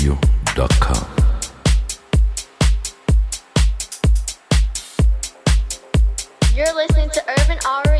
radio.com. You're listening to Urban Aria.